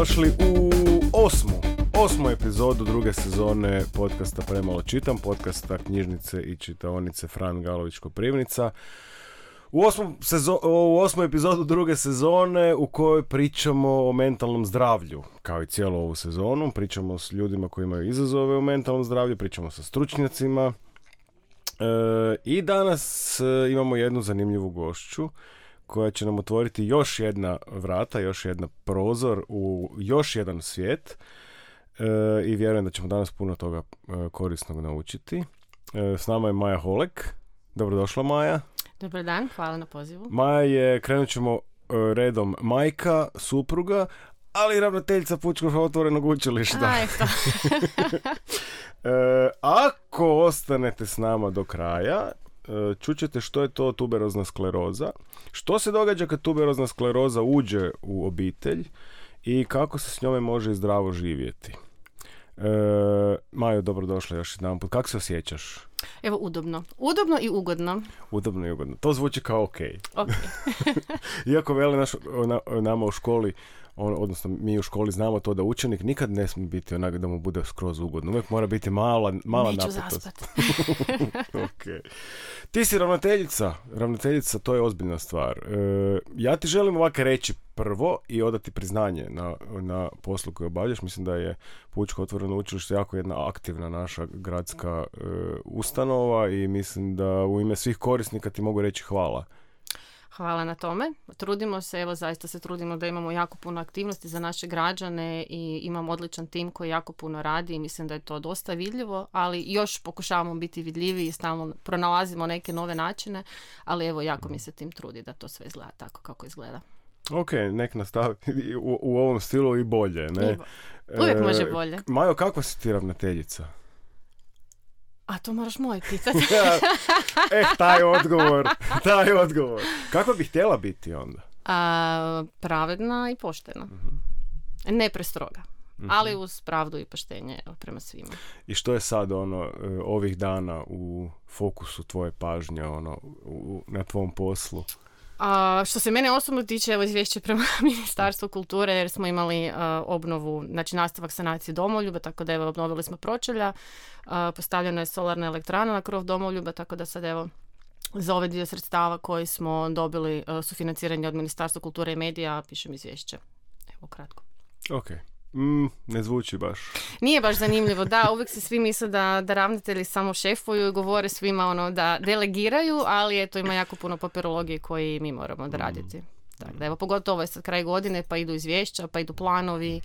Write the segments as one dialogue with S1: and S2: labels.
S1: dobrodošli u osmu, osmu epizodu druge sezone podcasta Premalo čitam, podcasta knjižnice i čitaonice Fran Galović Koprivnica. U osmom, sezo- u osmu epizodu druge sezone u kojoj pričamo o mentalnom zdravlju, kao i cijelu ovu sezonu. Pričamo s ljudima koji imaju izazove u mentalnom zdravlju, pričamo sa stručnjacima. E, I danas e, imamo jednu zanimljivu gošću koja će nam otvoriti još jedna vrata, još jedna prozor u još jedan svijet. E, I vjerujem da ćemo danas puno toga e, korisnog naučiti. E, s nama je Maja Holek. Dobrodošla Maja.
S2: Dobar dan, hvala na pozivu.
S1: Maja je, krenut ćemo e, redom majka, supruga, ali i ravnateljica Pučkog otvorenog učilišta.
S2: A, eto.
S1: E, ako ostanete s nama do kraja, čućete što je to tuberozna skleroza, što se događa kad tuberozna skleroza uđe u obitelj i kako se s njome može zdravo živjeti. E, Majo, dobrodošla još jedan put. Kako se osjećaš?
S2: Evo, udobno. Udobno i ugodno.
S1: Udobno i ugodno. To zvuči kao ok.
S2: Ok.
S1: Iako veli naš, na- nama u školi, on, odnosno mi u školi znamo to da učenik nikad ne smije biti onak da mu bude skroz ugodno. Uvijek mora biti mala, mala
S2: Neću
S1: napetost.
S2: zaspat.
S1: ok. Ti si ravnateljica. Ravnateljica, to je ozbiljna stvar. E, ja ti želim ovako reći prvo i odati priznanje na, na poslu koju obavljaš. Mislim da je Pučko otvoreno učilište jako jedna aktivna naša gradska e, ustanova i mislim da u ime svih korisnika ti mogu reći hvala.
S2: Hvala na tome. Trudimo se, evo zaista se trudimo da imamo jako puno aktivnosti za naše građane i imamo odličan tim koji jako puno radi i mislim da je to dosta vidljivo, ali još pokušavamo biti vidljiviji i stalno pronalazimo neke nove načine, ali evo jako mi se tim trudi da to sve izgleda tako kako izgleda.
S1: Ok, nek nastavi u, u ovom stilu i bolje, ne?
S2: I bo- Uvijek
S1: E,
S2: može bolje.
S1: Majo, kakva si ti ravnateljica?
S2: A to moraš moj pitati.
S1: eh, taj odgovor, taj odgovor. Kako bi htjela biti onda?
S2: A, pravedna i poštena. Ne prestroga. Ali uz pravdu i poštenje prema svima.
S1: I što je sad ono e, ovih dana u fokusu tvoje pažnje ono u, na tvom poslu?
S2: A, što se mene osobno tiče, evo izvješće prema Ministarstvu kulture jer smo imali a, obnovu, znači nastavak sanacije domoljuba, tako da evo obnovili smo pročelja, a, postavljena je solarna elektrana na krov domoljuba, tako da sad evo za ovaj dio sredstava koji smo dobili sufinanciranje od Ministarstva kulture i medija, pišem izvješće. Evo kratko.
S1: Ok. Mm, ne zvuči baš.
S2: Nije baš zanimljivo, da, uvijek se svi misle da, da ravnatelji samo šefuju i govore svima ono da delegiraju, ali eto ima jako puno papirologije koji mi moramo odraditi. Tako da evo, pogotovo je sad kraj godine, pa idu izvješća, pa idu planovi,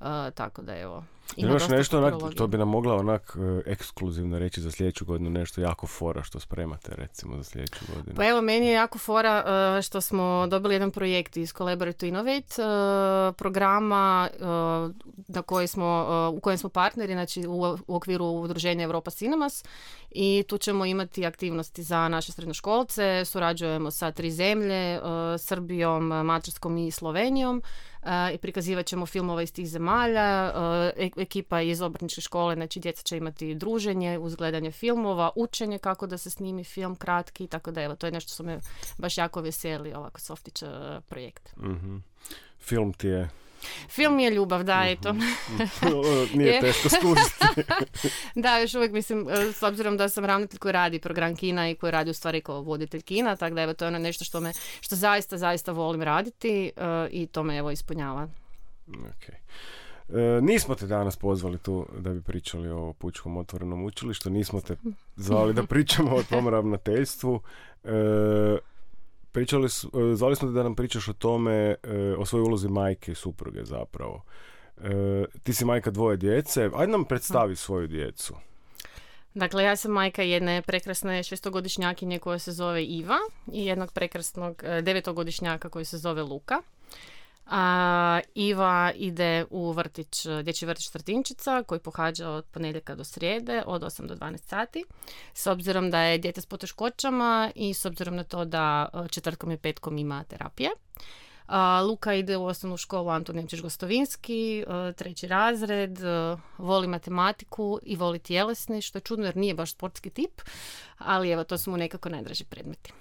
S2: uh, tako da evo. ima
S1: Imaš nešto onak, to bi nam mogla onak e, ekskluzivno reći za sljedeću godinu, nešto jako fora što spremate recimo za sljedeću godinu.
S2: Pa evo, meni je jako fora uh, što smo dobili jedan projekt iz Collaborate to Innovate uh, programa na koji smo, u kojem smo partneri, znači u, u okviru udruženja Europa Cinemas i tu ćemo imati aktivnosti za naše srednjoškolce, surađujemo sa tri zemlje, Srbijom, Mađarskom i Slovenijom i prikazivat ćemo filmova iz tih zemalja, uh, e- ekipa iz obrtničke škole, znači djeca će imati druženje, uzgledanje filmova, učenje kako da se snimi film kratki, tako da evo, to je nešto što me baš jako veseli, ovako softić projekt.
S1: Mhm. Film ti je...
S2: Film je ljubav, da, eto.
S1: Nije
S2: Je.
S1: teško skužiti.
S2: da, još uvijek mislim, e, s obzirom da sam ravnatelj koji radi program kina i koji radi u stvari kao voditelj kina, tako da evo, to je ono nešto što me, što zaista, zaista volim raditi e, i to me evo ispunjava.
S1: Ok. E, nismo te danas pozvali tu da bi pričali o Pučkom otvorenom učilištu, nismo te zvali da pričamo o tom ravnateljstvu. E, pričali, e, zvali smo te da nam pričaš o tome, e, o svojoj ulozi majke i supruge zapravo. E, ti si majka dvoje djece, ajde nam predstavi svoju djecu.
S2: Dakle, ja sam majka jedne prekrasne šestogodišnjakinje koja se zove Iva i jednog prekrasnog devetogodišnjaka koji se zove Luka. A, Iva ide u vrtić, dječji vrtić Stratinčica koji pohađa od ponedjeljka do srijede od 8 do 12 sati. S obzirom da je dijete s poteškoćama i s obzirom na to da e, četvrtkom i petkom ima terapije. A, Luka ide u osnovnu školu Anton Nemčić Gostovinski, e, treći razred, e, voli matematiku i voli tjelesni, što je čudno jer nije baš sportski tip, ali evo, to su mu nekako najdraži predmeti.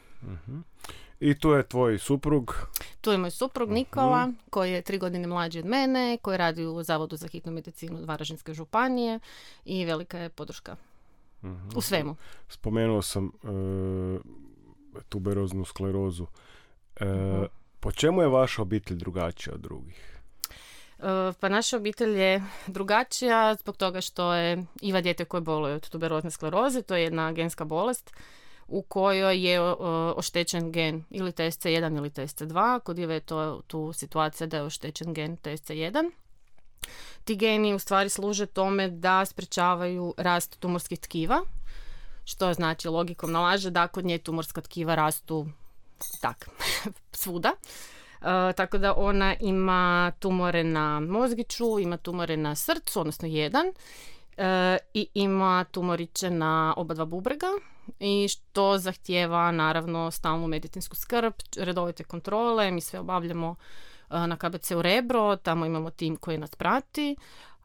S1: I tu je tvoj suprug?
S2: Tu je moj suprug Nikola, koji je tri godine mlađi od mene, koji radi u Zavodu za hitnu medicinu Varaždinske županije i velika je podrška u svemu.
S1: Spomenuo sam uh, tuberoznu sklerozu. E, po čemu je vaša obitelj drugačija od drugih?
S2: E, pa naša obitelj je drugačija zbog toga što je Iva dijete koje boluje od tuberozne skleroze, to je jedna genska bolest u kojoj je oštećen gen ili TSC1 ili TSC2. Kod je to tu situacija da je oštećen gen TSC1. Ti geni u stvari služe tome da sprečavaju rast tumorskih tkiva, što znači logikom nalaže da kod nje tumorska tkiva rastu tak, svuda. E, tako da ona ima tumore na mozgiću, ima tumore na srcu, odnosno jedan, e, i ima tumoriće na oba dva bubrega i što zahtjeva naravno stalnu medicinsku skrb, redovite kontrole, mi sve obavljamo e, na KBC u Rebro, tamo imamo tim koji nas prati,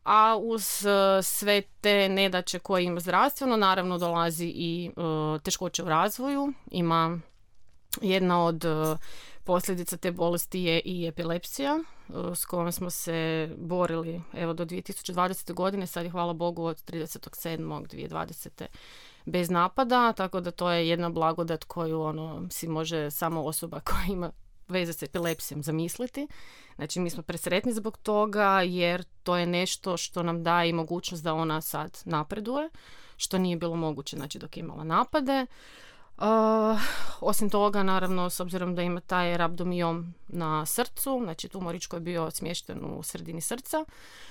S2: a uz e, sve te nedaće koje ima zdravstveno, naravno dolazi i e, teškoće u razvoju, ima jedna od posljedica te bolesti je i epilepsija s kojom smo se borili evo do 2020. godine, sad je hvala Bogu od 37.2020 bez napada, tako da to je jedna blagodat koju ono si može samo osoba koja ima veze s epilepsijom zamisliti. Znači mi smo presretni zbog toga jer to je nešto što nam daje mogućnost da ona sad napreduje, što nije bilo moguće znači dok je imala napade. Uh, osim toga, naravno, s obzirom da ima taj rabdomijom na srcu, znači tumorić koji je bio smješten u sredini srca,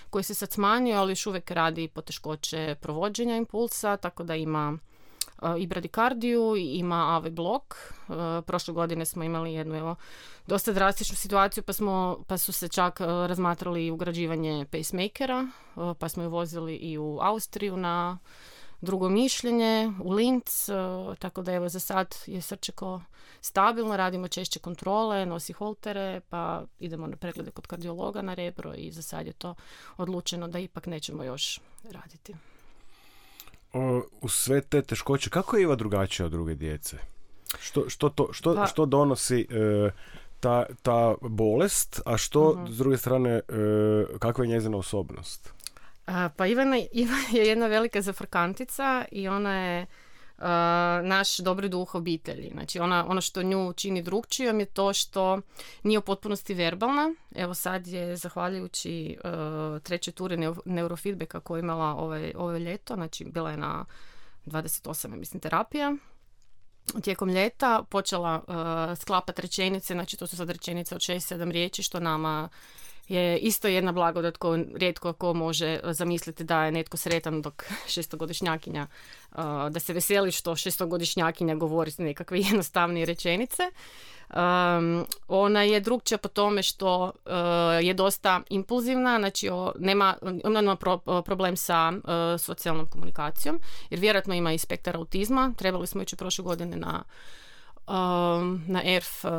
S2: koji se sad smanjio, ali još uvijek radi poteškoće provođenja impulsa, tako da ima i bradikardiju, ima AV blok. Prošle godine smo imali jednu evo, dosta drastičnu situaciju pa, smo, pa su se čak razmatrali ugrađivanje pacemakera, pa smo ju vozili i u Austriju na drugo mišljenje, u Linz, tako da evo za sad je srčeko stabilno, radimo češće kontrole, nosi holtere, pa idemo na preglede kod kardiologa na rebro i za sad je to odlučeno da ipak nećemo još raditi
S1: u sve te teškoće, kako je Iva drugačija od druge djece? Što, što, to, što, pa- što donosi e, ta, ta bolest, a što uh s druge strane, e, kakva je njezina osobnost?
S2: Pa Ivana, Ivana je jedna velika zafrkantica i ona je Uh, naš dobri duh obitelji. Znači ona, ono što nju čini drugčijom je to što nije u potpunosti verbalna. Evo sad je zahvaljujući uh, trećoj turi neurofeedbacka koju je imala ovaj, ovaj ljeto, znači bila je na 28. mislim terapija tijekom ljeta počela uh, sklapati rečenice, znači to su sad rečenice od 6-7 riječi što nama je isto jedna blagodat koju rijetko ko može zamisliti da je netko sretan dok šestogodišnjakinja, uh, da se veseli što šestogodišnjakinja govori nekakve jednostavnije rečenice. Um, ona je drugčija po tome što uh, je dosta impulzivna, znači o, nema, ona ima problem sa uh, socijalnom komunikacijom, jer vjerojatno ima i spektar autizma. Trebali smo ići prošle godine na na ERF uh,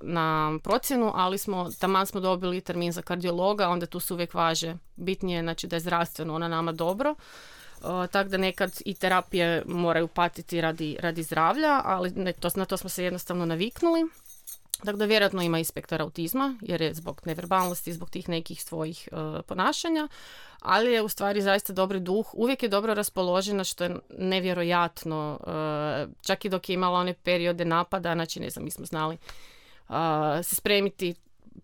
S2: na procjenu, ali smo, taman smo dobili termin za kardiologa, onda tu se uvijek važe bitnije, znači da je zdravstveno ona nama dobro. Uh, tako da nekad i terapije moraju patiti radi, radi zdravlja, ali ne, to, na to smo se jednostavno naviknuli. Tako da vjerojatno ima i autizma, jer je zbog neverbalnosti, zbog tih nekih svojih uh, ponašanja, ali je u stvari zaista dobri duh, uvijek je dobro raspoložena što je nevjerojatno, uh, čak i dok je imala one periode napada, znači ne znam, mi smo znali uh, se spremiti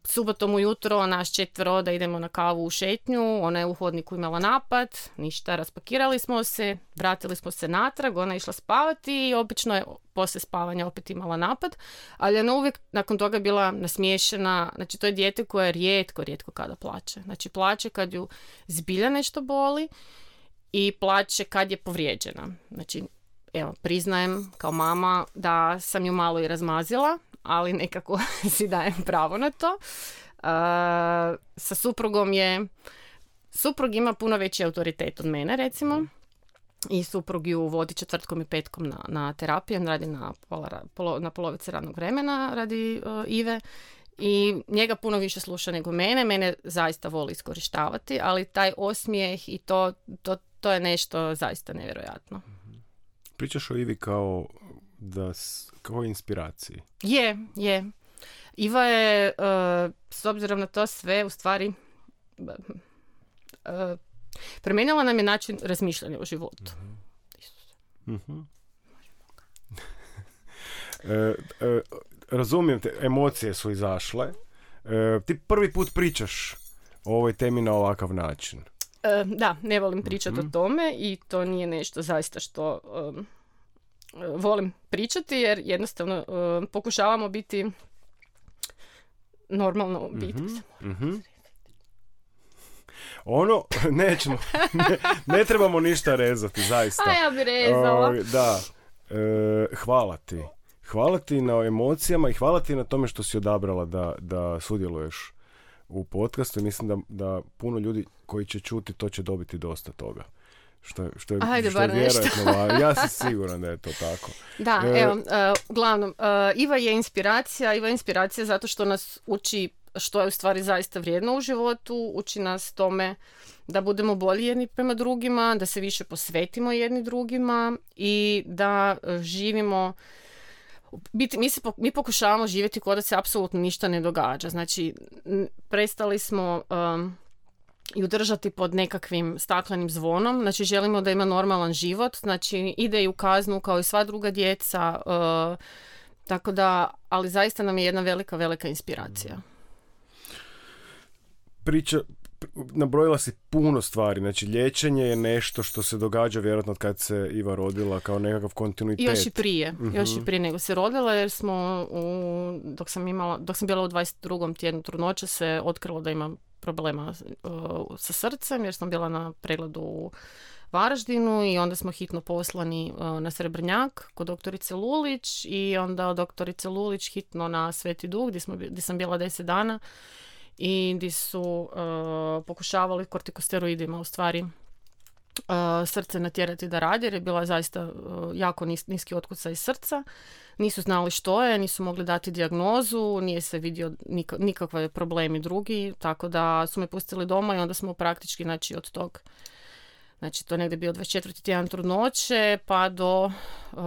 S2: subotom ujutro naš četvero da idemo na kavu u šetnju, ona je u hodniku imala napad, ništa, raspakirali smo se, vratili smo se natrag, ona je išla spavati i obično je poslije spavanja opet imala napad, ali ona uvijek nakon toga bila nasmiješena, znači to je dijete koje rijetko, rijetko kada plaće. Znači plaće kad ju zbilja nešto boli i plaće kad je povrijeđena. Znači, evo, priznajem kao mama da sam ju malo i razmazila, ali nekako si dajem pravo na to. Uh, sa suprugom je, suprug ima puno veći autoritet od mene recimo i suprug ju vodi četvrtkom i petkom na, na terapiju, on radi na, pola, na polovici radnog vremena radi uh, Ive i njega puno više sluša nego mene, mene zaista voli iskorištavati, ali taj osmijeh i to, to, to je nešto zaista nevjerojatno.
S1: Pričaš o Ivi kao da, kao inspiraciji?
S2: Je, je. Iva je, e, s obzirom na to sve, u stvari, uh, promijenila nam je način razmišljanja o životu.
S1: mm razumijem te, emocije su izašle. ti prvi put pričaš o ovoj temi na ovakav način.
S2: da, ne volim pričati o mhm. tome i to nije nešto zaista što volim pričati jer jednostavno pokušavamo biti normalno biti. mm
S1: Ono, nećemo, ne, ne, trebamo ništa rezati, zaista.
S2: A ja bi rezala.
S1: da, e, hvala ti. Hvala ti na emocijama i hvala ti na tome što si odabrala da, da sudjeluješ u podcastu. Mislim da, da puno ljudi koji će čuti to će dobiti dosta toga. Što, što je,
S2: Ajde,
S1: što je vjerojatno Ja sam siguran da je to tako.
S2: Da, e, evo, uh, uglavnom, uh, Iva je inspiracija. Iva je inspiracija zato što nas uči što je u stvari zaista vrijedno u životu, uči nas tome da budemo bolji jedni prema drugima, da se više posvetimo jedni drugima i da živimo biti, mi, se, mi pokušavamo živjeti kao da se apsolutno ništa ne događa. Znači, prestali smo um, i udržati pod nekakvim staklenim zvonom. Znači, želimo da ima normalan život. Znači, ide i u kaznu kao i sva druga djeca. Uh, tako da, ali zaista nam je jedna velika, velika inspiracija.
S1: Priča, nabrojila si puno stvari. Znači, liječenje je nešto što se događa vjerojatno kad se Iva rodila kao nekakav kontinuitet.
S2: Još i prije. Još i prije nego se rodila jer smo, u, dok, sam imala, dok sam bila u 22. tjednu trudnoće se otkrilo da imam problema uh, sa srcem jer sam bila na pregledu u Varaždinu i onda smo hitno poslani uh, na Srebrnjak kod doktorice Lulić i onda doktorice Lulić hitno na Sveti Duh gdje, smo, gdje sam bila 10 dana i gdje su uh, pokušavali kortikosteroidima u stvari srce natjerati da radi jer je bila zaista uh, jako nis, niski otkucaj srca. Nisu znali što je, nisu mogli dati dijagnozu, nije se vidio nik- nikakve problemi drugi, tako da su me pustili doma i onda smo praktički znači, od tog Znači to je negdje bio 24. tjedan trudnoće pa do uh,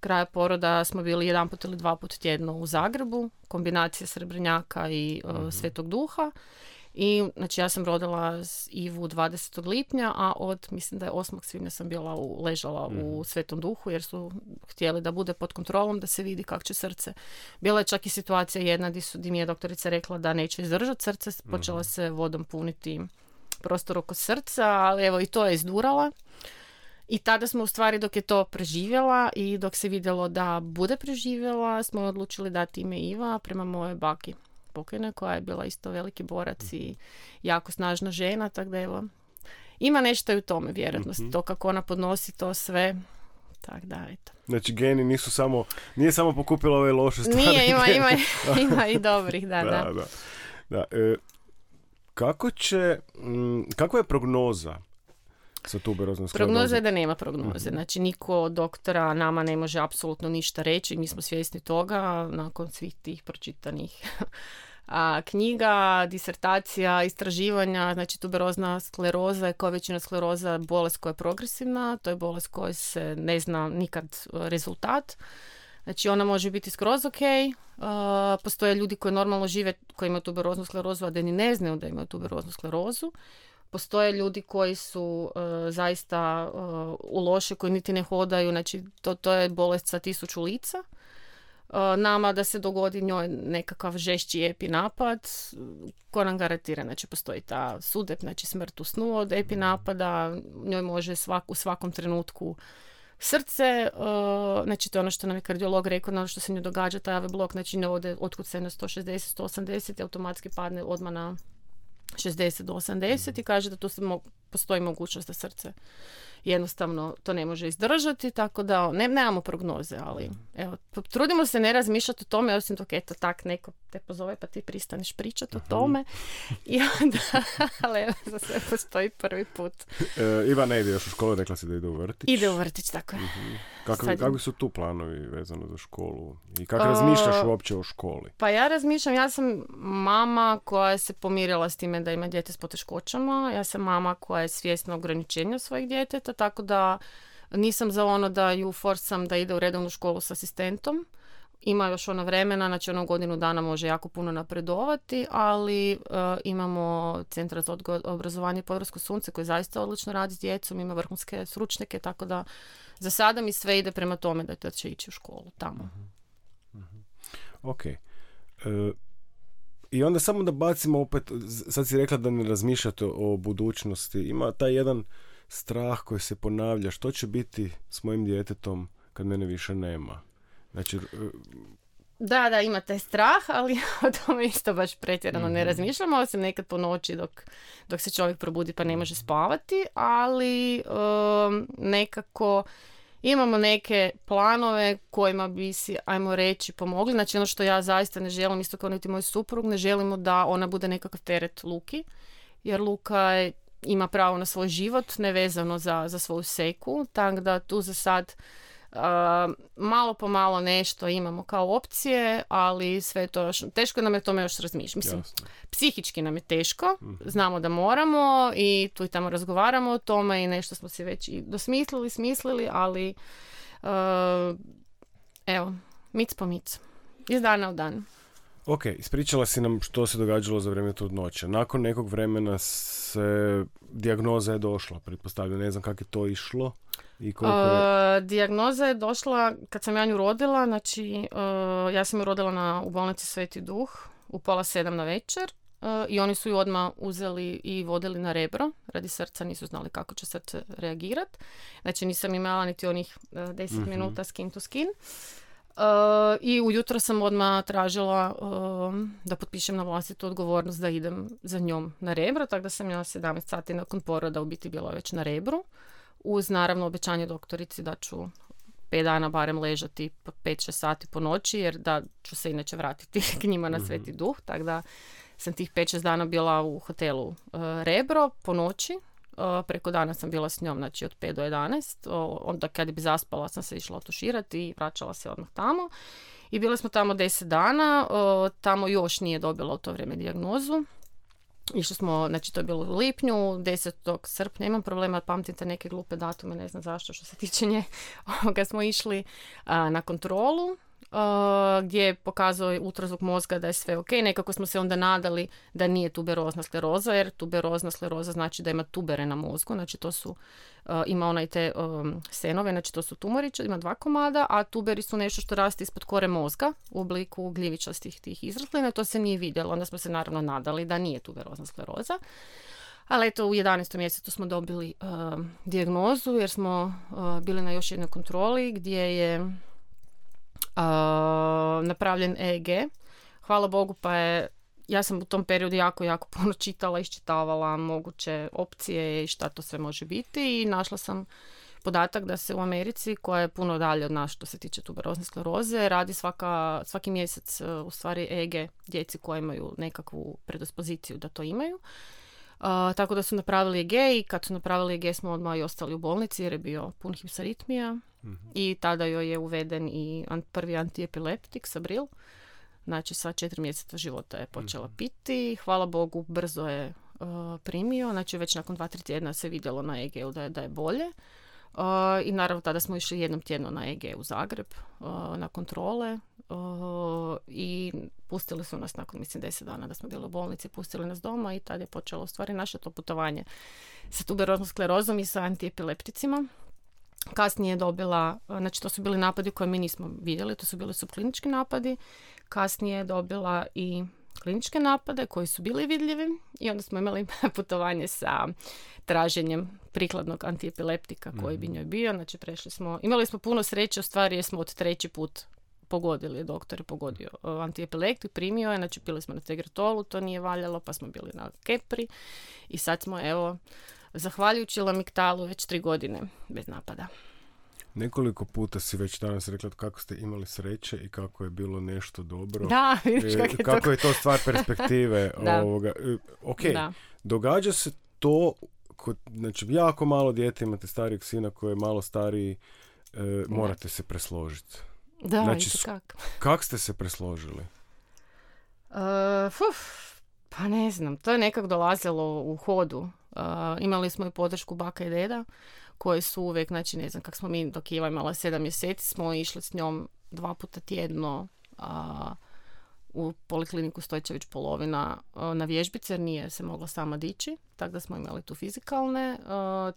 S2: kraja poroda smo bili jedan put ili dva put tjedno u Zagrebu, kombinacija Srebrnjaka i uh, Svetog Duha. I znači ja sam rodila Ivu 20. lipnja, a od mislim da je 8. svibnja sam bila u, ležala u mhm. Svetom Duhu jer su htjeli da bude pod kontrolom, da se vidi kako će srce. Bila je čak i situacija jedna gdje, su, mi je doktorica rekla da neće izdržati srce, počela mhm. se vodom puniti prostor oko srca, ali evo i to je izdurala. I tada smo u stvari dok je to preživjela i dok se vidjelo da bude preživjela, smo odlučili dati ime Iva prema mojoj baki pokojne koja je bila isto veliki borac i jako snažna žena, tako da evo, ima nešto i u tome vjerojatno, mm to kako ona podnosi to sve, tak da, eto.
S1: Znači geni nisu samo, nije samo pokupila ove loše stvari.
S2: Nije, ima, ima, ima i dobrih, da, da.
S1: da. da. E, kako će, m, kakva je prognoza sa tuberoznom
S2: Prognoza je da nema prognoze. Mhm. Znači, niko od doktora nama ne može apsolutno ništa reći. Mi smo svjesni toga nakon svih tih pročitanih a, knjiga, disertacija, istraživanja. Znači, tuberozna skleroza je kao većina skleroza bolest koja je progresivna. To je bolest koja se ne zna nikad e, rezultat. Znači ona može biti skroz ok, uh, postoje ljudi koji normalno žive, koji imaju tuberoznu sklerozu, a da ni ne znaju da imaju tuberoznu sklerozu. Postoje ljudi koji su uh, zaista uh, u loše, koji niti ne hodaju, znači to, to je bolest sa tisuću lica. Nama da se dogodi njoj nekakav žešći epinapad, ko nam garantira, znači postoji ta sudep, znači smrt u snu od epinapada, njoj može svak, u svakom trenutku Srce, znači to je ono što nam je kardiolog rekao, ono što se ne događa, taj AV blok, znači ne ode otkucaj na 160, 180 i automatski padne odmah na 60 do 80 i kaže da tu se postoji mogućnost da srce jednostavno to ne može izdržati, tako da ne, nemamo prognoze, ali evo, trudimo se ne razmišljati o tome, osim dok eto tak neko te pozove pa ti pristaneš pričati o tome i onda, ali evo, za sve postoji prvi put.
S1: E, Iva ne ide još u školu, rekla si da ide u vrtić.
S2: Ide u vrtić, tako je.
S1: uh Kakvi, su tu planovi vezano za školu? I kako razmišljaš uopće o školi?
S2: Pa ja razmišljam, ja sam mama koja se pomirila s time da ima dijete s poteškoćama. Ja sam mama koja je svjesna ograničenja svojih djeteta, tako da Nisam za ono da ju forsam da ide u redovnu školu s asistentom. Ima još ono vremena, znači ono godinu dana može jako puno napredovati, ali e, imamo Centar za odgoj, obrazovanje Podravsko sunce koji zaista odlično radi s djecom, ima vrhunske stručnjake, tako da za sada mi sve ide prema tome da će ići u školu tamo.
S1: Ok. E, I onda samo da bacimo opet, sad si rekla da ne razmišljate o budućnosti. Ima taj jedan strah koji se ponavlja. Što će biti s mojim djetetom kad mene više nema? Znači,
S2: da, da, ima taj strah, ali o tome isto baš pretjerano ne mhm. razmišljamo, osim nekad po noći dok, dok se čovjek probudi pa ne može spavati, ali um, nekako imamo neke planove kojima bi si, ajmo reći, pomogli. Znači ono što ja zaista ne želim, isto kao niti moj suprug, ne želimo da ona bude nekakav teret Luki, jer Luka ima pravo na svoj život, nevezano za, za svoju seku, tako da tu za sad malo po malo nešto imamo kao opcije, ali sve to još, teško nam je tome još razmišljati. Mislim, psihički nam je teško, mhm. znamo da moramo i tu i tamo razgovaramo o tome i nešto smo se već i dosmislili, smislili, ali uh, evo, mic po mic, iz dana u dan.
S1: Ok, ispričala si nam što se događalo za vrijeme trudnoće. Nakon nekog vremena se dijagnoza je došla, pretpostavljam, ne znam kako je to išlo. I koliko je...
S2: dijagnoza je došla kad sam ja nju rodila, znači ja sam ju rodila na, u bolnici Sveti Duh u pola sedam na večer i oni su ju odmah uzeli i vodili na rebro radi srca, nisu znali kako će srce reagirati. Znači nisam imala niti onih 10 mm minuta skin to skin. Uh, I ujutro sam odmah tražila da potpišem na vlastitu odgovornost da idem za njom na rebro, tako da sam ja 17 sati nakon poroda u biti bila već na rebru uz naravno obećanje doktorici da ću pet dana barem ležati 5-6 sati po noći jer da ću se inače vratiti k njima na sveti mhm. duh. Tako da sam tih 5-6 dana bila u hotelu uh, Rebro po noći. Uh, preko dana sam bila s njom, znači od 5 do 11. onda kad bi zaspala sam se išla otuširati i vraćala se odmah tamo. I bili smo tamo 10 dana. tamo još nije dobila u to vrijeme dijagnozu. Išli smo, znači to je bilo u lipnju, 10. srpnja, imam problema, pamtite neke glupe datume, ne znam zašto što se tiče nje, kad smo išli na kontrolu, Uh, gdje je pokazao ultrazvuk mozga da je sve ok. Nekako smo se onda nadali da nije tuberozna skleroza, jer tuberozna skleroza znači da ima tubere na mozgu, znači to su, uh, ima onaj te senove, znači to su tumori, ima dva komada, a tuberi su nešto što raste ispod kore mozga u obliku gljivičastih tih izraslina, to se nije vidjelo, onda smo se naravno nadali da nije tuberozna skleroza. Ali eto, u 11. mjesecu smo dobili uh, dijagnozu jer smo bili na još jednoj kontroli gdje je napravljen EEG. Hvala Bogu pa je ja sam u tom periodu jako, jako puno čitala, iščitavala moguće opcije i šta to sve može biti i našla sam podatak da se u Americi, koja je puno dalje od nas što se tiče tuberozne skleroze, radi svaka, svaki mjesec u stvari EEG djeci koji imaju nekakvu predispoziciju da to imaju. Tako da su napravili EG i kad su napravili EG smo odmah i ostali u bolnici jer je bio pun hipsaritmija i tada joj je uveden i prvi antiepileptik, Sabril. Znači sa četiri mjeseca života je počela mhm. piti. Hvala Bogu brzo je uh, primio. Znači već nakon dva, tri tjedna se vidjelo na EG-u da je, da je bolje. Uh, I naravno tada smo išli jednom tjedno na EG u Zagreb uh, na kontrole i pustili su nas nakon mislim deset dana da smo bili u bolnici, pustili nas doma i tada je počelo u stvari naše to putovanje sa tuberoznom sklerozom i sa antiepilepticima. Kasnije je dobila, znači to su bili napadi koje mi nismo vidjeli, to su bili subklinički napadi. Kasnije je dobila i kliničke napade koji su bili vidljivi i onda smo imali putovanje sa traženjem prikladnog antiepileptika koji bi mhm. njoj bio. Znači prešli smo, imali smo puno sreće, u stvari jer smo od treći put pogodili, doktor je pogodio antiepileptik, primio je, znači pili smo na tegretolu, to nije valjalo, pa smo bili na kepri i sad smo evo zahvaljujući Lamiktalu već tri godine bez napada.
S1: Nekoliko puta si već danas rekla kako ste imali sreće i kako je bilo nešto dobro.
S2: Da, vidiš
S1: kako je, kako to... je to stvar perspektive. ovoga. E, ok, da. događa se to, kod, znači jako malo dijete imate starijeg sina koji je malo stariji, e, morate se presložiti.
S2: Da,
S1: znači,
S2: kak.
S1: Kak ste se presložili?
S2: Uh, pa ne znam, to je nekak dolazilo u hodu. Uh, imali smo i podršku baka i deda koje su uvijek, znači ne znam kak smo mi dok je imala sedam mjeseci smo išli s njom dva puta tjedno a, u polikliniku Stojčević polovina na vježbice jer nije se mogla sama dići, tako da smo imali tu fizikalne,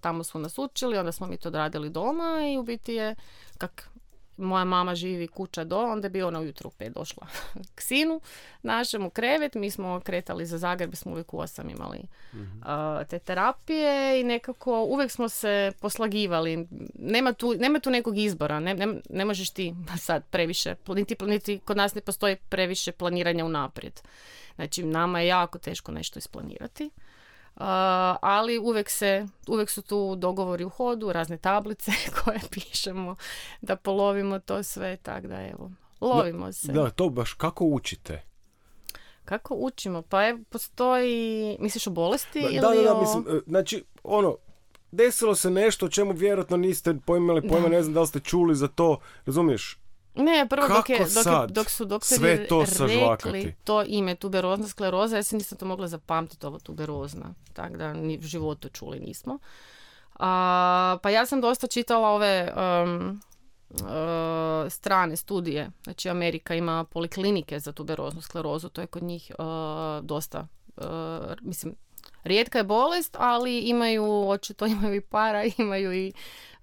S2: tamo smo nas učili, onda smo mi to radili doma i u biti je, kak moja mama živi kuća do, onda bi ona ujutro u pet došla k sinu našemu krevet, mi smo kretali za Zagreb, smo uvijek u osam imali mhm. te terapije i nekako uvijek smo se poslagivali. Nema tu, nema tu nekog izbora, ne, ne, ne možeš ti sad previše, niti, niti kod nas ne postoji previše planiranja unaprijed. Znači, nama je jako teško nešto isplanirati ali uvijek, se, uvijek su tu dogovori u hodu, razne tablice koje pišemo da polovimo to sve, tako da evo, lovimo se.
S1: Da, to baš kako učite?
S2: Kako učimo? Pa evo, postoji, misliš o bolesti
S1: da,
S2: ili
S1: da, da, mislim, e, znači, ono, desilo se nešto o čemu vjerojatno niste pojmali pojma, ne znam da li ste čuli za to, razumiješ?
S2: Ne, prvo dok, je, dok, dok su doktori
S1: sve to
S2: rekli to ime tuberozna skleroza, ja se nisam to mogla zapamtiti ovo tuberozna, tako da ni u životu čuli nismo. A, pa ja sam dosta čitala ove um, uh, strane studije, znači Amerika ima poliklinike za tuberoznu sklerozu, to je kod njih uh, dosta, uh, mislim, rijetka je bolest, ali imaju, očito imaju i para, imaju i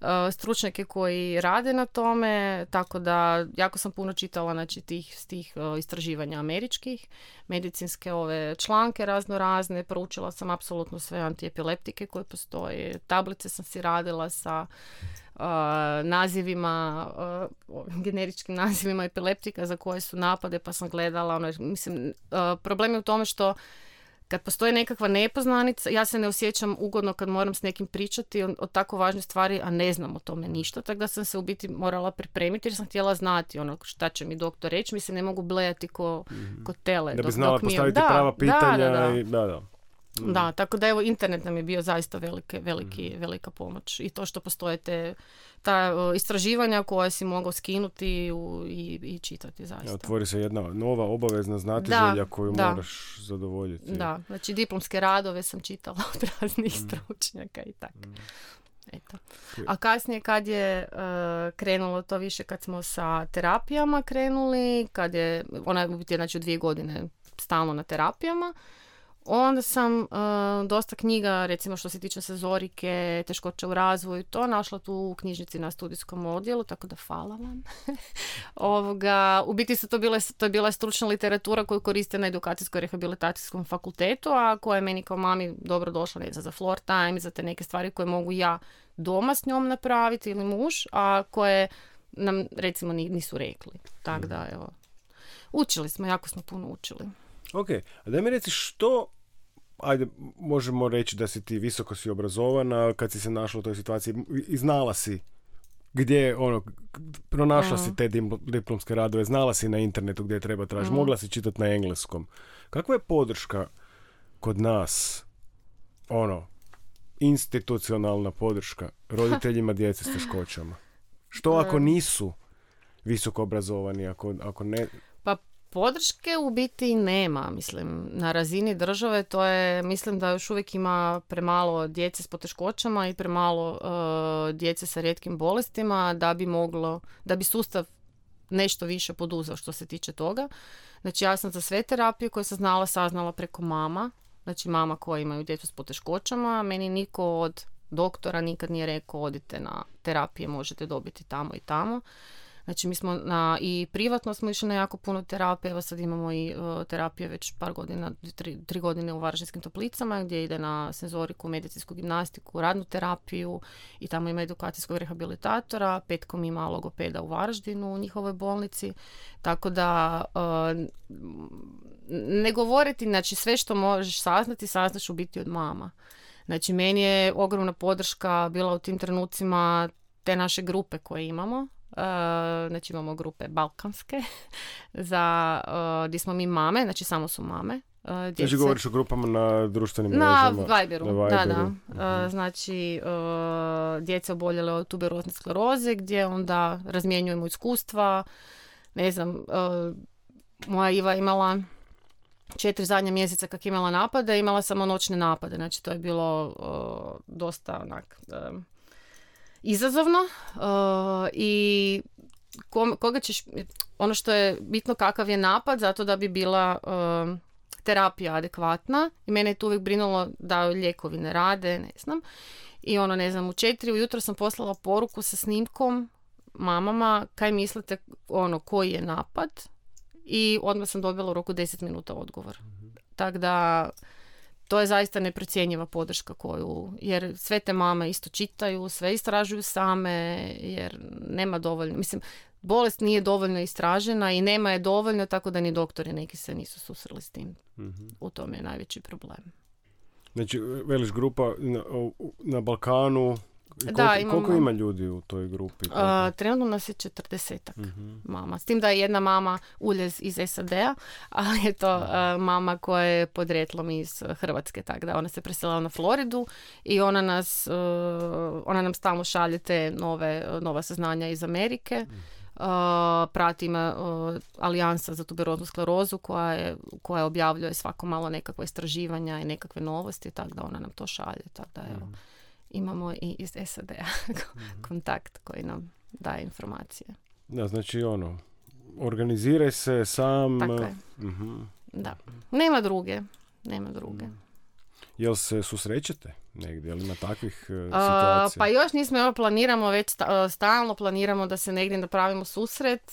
S2: uh, stručnjake koji rade na tome, tako da jako sam puno čitala znači, tih, tih uh, istraživanja američkih, medicinske ove članke razno razne, proučila sam apsolutno sve antiepileptike koje postoje, tablice sam si radila sa Uh, nazivima, generičkim nazivima epileptika za koje su napade, pa sam gledala, ono, mislim, problem je u tome što kad postoji nekakva nepoznanica, ja se ne osjećam ugodno kad moram s nekim pričati o, o tako važnoj stvari, a ne znam o tome ništa, tako da sam se u biti morala pripremiti jer sam htjela znati ono šta će mi doktor reći, mi se ne mogu blejati ko, mm ko tele.
S1: Da bi znala postaviti da, prava pitanja da, da, i da, da.
S2: Da, mhm. tako da evo internet nam je bio zaista velike, veliki, mhm. velika pomoć i to što postoje te ta istraživanja koja si mogao skinuti u, i, i čitati zaista.
S1: Otvori se jedna nova obavezna znatiželja koju da. moraš zadovoljiti.
S2: Da, znači diplomske radove sam čitala od raznih mm. stručnjaka i tako. Mm. Eto. A kasnije kad je uh, krenulo to više, kad smo sa terapijama krenuli, kad je, ona je znači dvije godine stalno na terapijama, Onda sam uh, dosta knjiga, recimo što se tiče sezorike, teškoća u razvoju, to našla tu u knjižnici na studijskom odjelu, tako da hvala vam. Ovoga, u biti su to, bile, to je bila stručna literatura koju koriste na edukacijsko-rehabilitacijskom fakultetu, a koja je meni kao mami dobro došla, ne znam, za floor time, za te neke stvari koje mogu ja doma s njom napraviti ili muž, a koje nam recimo nisu rekli. Tako da, evo, učili smo, jako smo puno učili.
S1: Ok, a da mi reci što ajde, možemo reći da si ti visoko si obrazovana, kad si se našla u toj situaciji i znala si gdje, ono, pronašla si te diplomske radove, znala si na internetu gdje treba tražiti, mogla si čitati na engleskom. Kakva je podrška kod nas, ono, institucionalna podrška roditeljima djece s teškoćama? Što ako nisu visoko obrazovani, ako, ako ne...
S2: Podrške u biti nema, mislim, na razini države to je, mislim da još uvijek ima premalo djece s poteškoćama i premalo uh, djece sa rijetkim bolestima da bi moglo, da bi sustav nešto više poduzeo što se tiče toga. Znači ja sam za sve terapije koje sam znala saznala preko mama, znači mama koja imaju djecu s poteškoćama, meni niko od doktora nikad nije rekao odite na terapije, možete dobiti tamo i tamo. Znači mi smo na, i privatno smo išli na jako puno terapije, evo sad imamo i uh, terapije već par godina, tri, tri godine u Varaždinskim toplicama gdje ide na senzoriku, medicinsku gimnastiku, radnu terapiju i tamo ima edukacijskog rehabilitatora, petkom ima logopeda u Varaždinu u njihovoj bolnici, tako da uh, ne govoriti, znači sve što možeš saznati, saznaš u biti od mama. Znači meni je ogromna podrška bila u tim trenucima te naše grupe koje imamo, znači imamo grupe balkanske za uh, gdje smo mi mame, znači samo su mame.
S1: Uh, Znači govoriš o grupama na društvenim
S2: na Viberu, na Viberu. Da, da. Uh, znači uh, djece oboljele od tuberozne skleroze gdje onda razmjenjujemo iskustva. Ne znam, uh, moja Iva imala četiri zadnja mjeseca kak imala napade, imala samo noćne napade. Znači to je bilo dosta onak izazovno i koga ćeš, ono što je bitno kakav je napad, zato da bi bila terapija adekvatna i mene je tu uvijek brinulo da lijekovi ne rade, ne znam. I ono, ne znam, u četiri ujutro sam poslala poruku sa snimkom mamama kaj mislite ono koji je napad i odmah sam dobila u roku 10 minuta odgovor. mm Tako da to je zaista neprocjenjiva podrška koju, jer sve te mame isto čitaju, sve istražuju same, jer nema dovoljno, mislim, bolest nije dovoljno istražena i nema je dovoljno, tako da ni doktori neki se nisu susreli s tim. mm U tome je najveći problem.
S1: Znači, veliš grupa na, na Balkanu, koliko, da, imamo, koliko ima ljudi u toj grupi?
S2: Uh, trenutno nas je četrdesetak uh mama. S tim da je jedna mama uljez iz SAD-a, ali je to mama koja je podretlom iz Hrvatske, tako da ona se preselila na Floridu i ona nas, ona nam stalno šalje te nove, nova saznanja iz Amerike. Mhm. Uh, pratim uh, Alijansa za tuberoznu sklerozu koja, je, koja objavljuje svako malo nekakve istraživanja i nekakve novosti, tako da ona nam to šalje. Tako da evo, mm. Imamo i iz SAD-a mm. kontakt koji nam daje informacije.
S1: Da, znači ono, organiziraj se sam.
S2: Tako je. uh Da. Nema druge. Nema druge. Mm.
S1: Jel se susrećete negdje? Jel ima takvih uh, situacija?
S2: pa još nismo, evo planiramo već stalno planiramo da se negdje napravimo susret,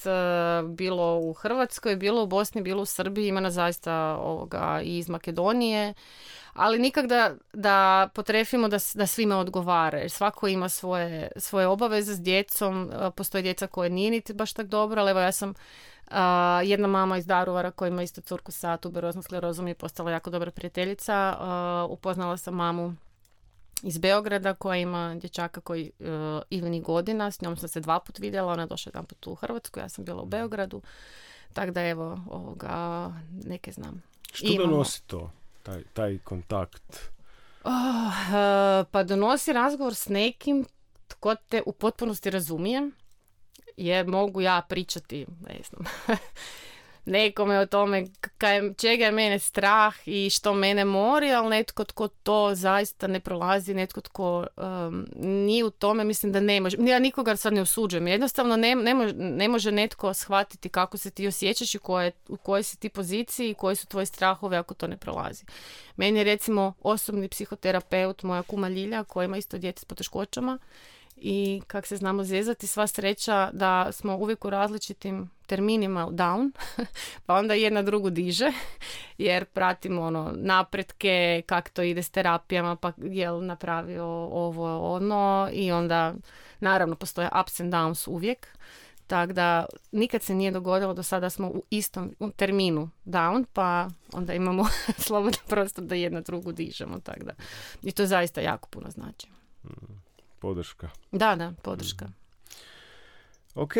S2: bilo u Hrvatskoj, bilo u Bosni, bilo u Srbiji, ima nas zaista ovoga i iz Makedonije, ali nikak da, da potrefimo da, da svima odgovara, jer svako ima svoje, svoje obaveze s djecom, postoje djeca koje nije niti baš tak dobro, ali evo ja sam jedna mama iz Daruvara koja ima isto curku sa tuberoznom sklerozom je postala jako dobra prijateljica. upoznala sam mamu iz Beograda koja ima dječaka koji uh, Ivani godina, s njom sam se dva put vidjela, ona je došla jedan put u Hrvatsku, ja sam bila u Beogradu, tako da evo, ovoga, neke znam.
S1: Što Imamo. donosi to, taj, taj kontakt?
S2: Oh, pa donosi razgovor s nekim tko te u potpunosti razumije, je mogu ja pričati, ne znam, nekome o tome kaj, čega je mene strah i što mene mori, ali netko tko to zaista ne prolazi, netko tko um, nije u tome, mislim da ne može. Ja nikoga sad ne osuđujem. Jednostavno ne, ne, može, ne može netko shvatiti kako se ti osjećaš i koje, u kojoj si ti poziciji i koji su tvoji strahove ako to ne prolazi. Meni je recimo osobni psihoterapeut, moja kuma Ljilja, koja ima isto djete s poteškoćama, i kak se znamo zezati, sva sreća da smo uvijek u različitim terminima down, pa onda jedna drugu diže, jer pratimo ono napretke, kak to ide s terapijama, pa jel napravio ovo, ono i onda naravno postoje ups and downs uvijek. Tako da nikad se nije dogodilo do sada smo u istom terminu down, pa onda imamo slobodno prostor da jedna drugu dižemo. Tako da. I to zaista jako puno znači. Mm
S1: podrška.
S2: Da, da, podrška. Mm.
S1: Ok,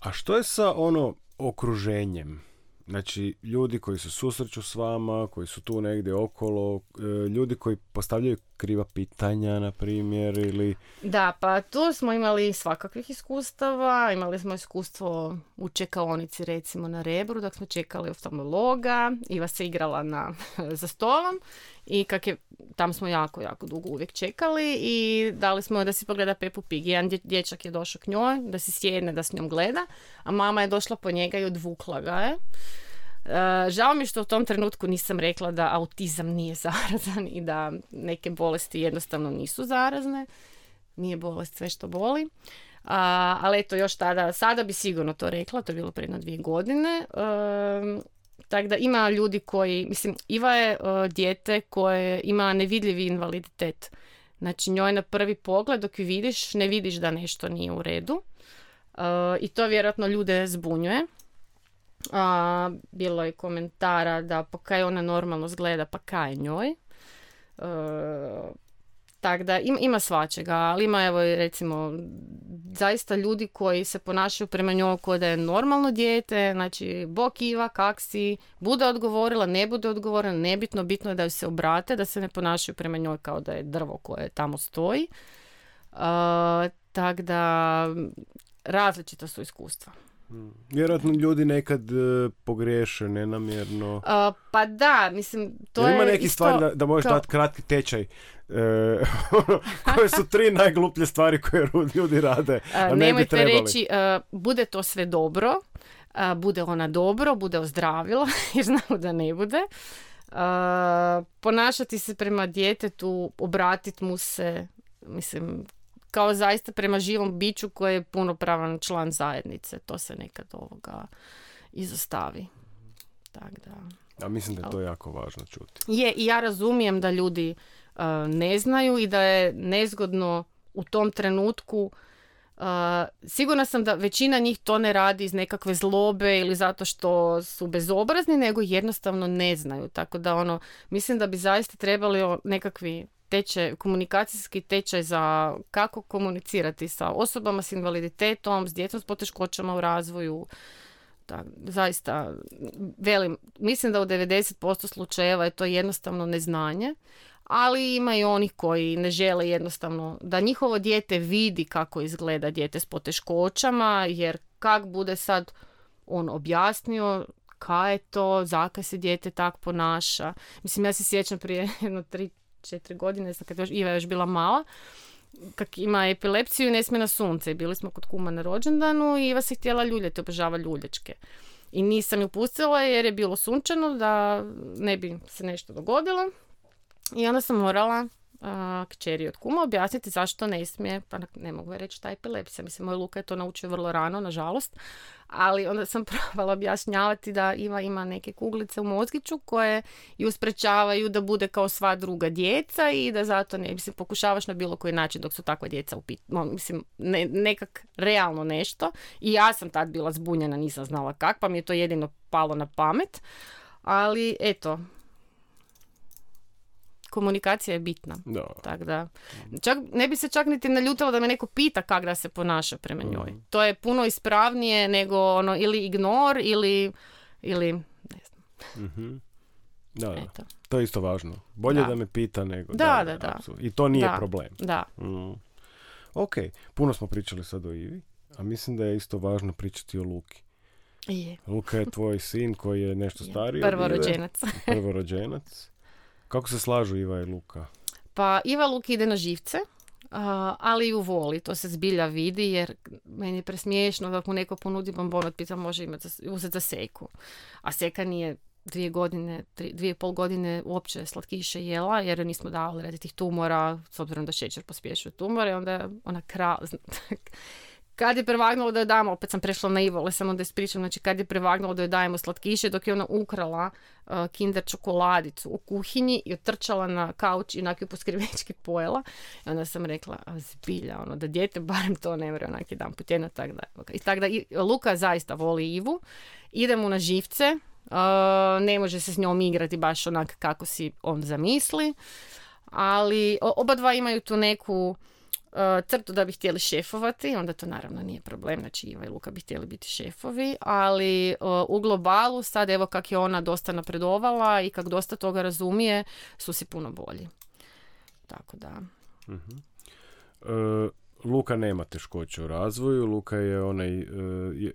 S1: a što je sa ono okruženjem? Znači, ljudi koji se susreću s vama, koji su tu negdje okolo, e, ljudi koji postavljaju kriva pitanja, na primjer, ili...
S2: Da, pa tu smo imali svakakvih iskustava. Imali smo iskustvo u čekaonici, recimo, na Rebru, dok smo čekali oftalmologa. Iva se igrala na, za stolom i kak je, tam smo jako, jako dugo uvijek čekali i dali smo da si pogleda Pepu Pig. Jedan dječak je došao k njoj, da si sjedne, da s njom gleda, a mama je došla po njega i odvukla ga je. Uh, žao mi što u tom trenutku nisam rekla da autizam nije zarazan i da neke bolesti jednostavno nisu zarazne. Nije bolest sve što boli. Uh, ali eto, još tada, sada bi sigurno to rekla, to je bilo prije dvije godine. Uh, tako da ima ljudi koji, mislim, Iva je uh, dijete koje ima nevidljivi invaliditet. Znači njoj na prvi pogled dok ju vidiš, ne vidiš da nešto nije u redu. Uh, I to vjerojatno ljude zbunjuje. Uh, bilo je komentara da pa kaj ona normalno zgleda, pa kaj njoj. Uh, tako da ima, ima svačega, ali ima evo recimo zaista ljudi koji se ponašaju prema njoj kao da je normalno dijete, znači bok Iva, kak si, bude odgovorila, ne bude odgovorila, nebitno, bitno je da se obrate, da se ne ponašaju prema njoj kao da je drvo koje tamo stoji. Uh, tako da različita su iskustva.
S1: Mm. Vjerojatno ljudi nekad e, pogriješe nenamjerno.
S2: Uh, pa da, mislim, to je
S1: ima neki
S2: isto
S1: stvari da, da možeš
S2: kao-
S1: dati kratki tečaj? E, koje su tri najgluplje stvari koje ljudi rade, a, ne bi
S2: nemojte
S1: trebali?
S2: reći, a, bude to sve dobro, bude ona dobro, bude ozdravilo, jer znamo da ne bude. Ponašati se prema djetetu, obratiti mu se, mislim, kao zaista prema živom biću koji je punopravan član zajednice. To se nekad ovoga izostavi. Tak da.
S1: A mislim da je to jako važno čuti.
S2: Je, i ja razumijem da ljudi uh, ne znaju i da je nezgodno u tom trenutku. Uh, sigurna sam da većina njih to ne radi iz nekakve zlobe ili zato što su bezobrazni, nego jednostavno ne znaju. Tako da ono, mislim da bi zaista trebali nekakvi tečaj, komunikacijski tečaj za kako komunicirati sa osobama s invaliditetom, s djecom s poteškoćama u razvoju, tak, zaista, velim, mislim da u 90% slučajeva je to jednostavno neznanje, ali ima i onih koji ne žele jednostavno da njihovo dijete vidi kako izgleda dijete s poteškoćama, jer kak bude sad on objasnio kaj je to, zakaj se dijete tak ponaša. Mislim, ja se sjećam prije jedno tri, četiri godine, sad kad još, Iva još bila mala, kak ima epilepsiju i ne smije na sunce. Bili smo kod kuma na rođendanu i Iva se htjela ljuljati, obožava ljulječke. I nisam ju pustila jer je bilo sunčano da ne bi se nešto dogodilo. I onda sam morala a, kćeri od kuma objasniti zašto ne smije, pa ne mogu reći šta je epilepsija. Mislim, moj Luka je to naučio vrlo rano, nažalost. Ali onda sam probala objašnjavati da Iva ima neke kuglice u mozgiću koje ju sprečavaju da bude kao sva druga djeca i da zato ne, mislim, pokušavaš na bilo koji način dok su takva djeca u pit- mo- mislim, ne, nekak realno nešto. I ja sam tad bila zbunjena, nisam znala kak, pa mi je to jedino palo na pamet. Ali, eto, komunikacija je bitna.
S1: Da.
S2: Tako da, čak, ne bi se čak niti naljutila da me neko pita kak da se ponaša prema njoj. To je puno ispravnije nego ono ili ignor ili, ili ne znam,
S1: Mhm. Da, da.
S2: eto.
S1: To je isto važno. Bolje
S2: Da.
S1: da, me pita nego...
S2: Da, da, da.
S1: I to nije
S2: Da.
S1: problem.
S2: Da,
S1: Mm. Ok, puno smo pričali sad o Ivi, a mislim da je isto važno pričati o Luki.
S2: je.
S1: Luka je tvoj sin koji je nešto stariji.
S2: Prvorođenac.
S1: Prvorođenac. Kako se slažu Iva i Luka?
S2: Pa Iva Luki ide na živce, a, ali ju voli, to se zbilja vidi jer meni je presmiješno da mu neko ponudi bombon od pita može imati uzeti za seku. A seka nije dvije godine, tri, dvije pol godine uopće slatkiše jela jer nismo davali radi tih tumora, s obzirom da šećer pospješuje tumore, onda je ona kra... Kad je prevagnulo da joj damo, opet sam prešla na Ivo, ali samo da ispričam, znači kad je prevagnulo da joj dajemo slatkiše, dok je ona ukrala uh, kinder čokoladicu u kuhinji i otrčala na kauč i onak ju po skrivečki pojela. I onda sam rekla, a zbilja, ono, da dijete barem to ne mre onak jedan put jedno, tak da. I tak da, i- Luka zaista voli Ivu, ide mu na živce, uh, ne može se s njom igrati baš onak kako si on zamisli, ali oba dva imaju tu neku crtu da bi htjeli šefovati, onda to naravno nije problem, znači Iva i Luka bi htjeli biti šefovi, ali uh, u globalu sad evo kak je ona dosta napredovala i kak dosta toga razumije, su si puno bolji. Tako da,
S1: E, Luka nema teškoće u razvoju. Luka je onaj,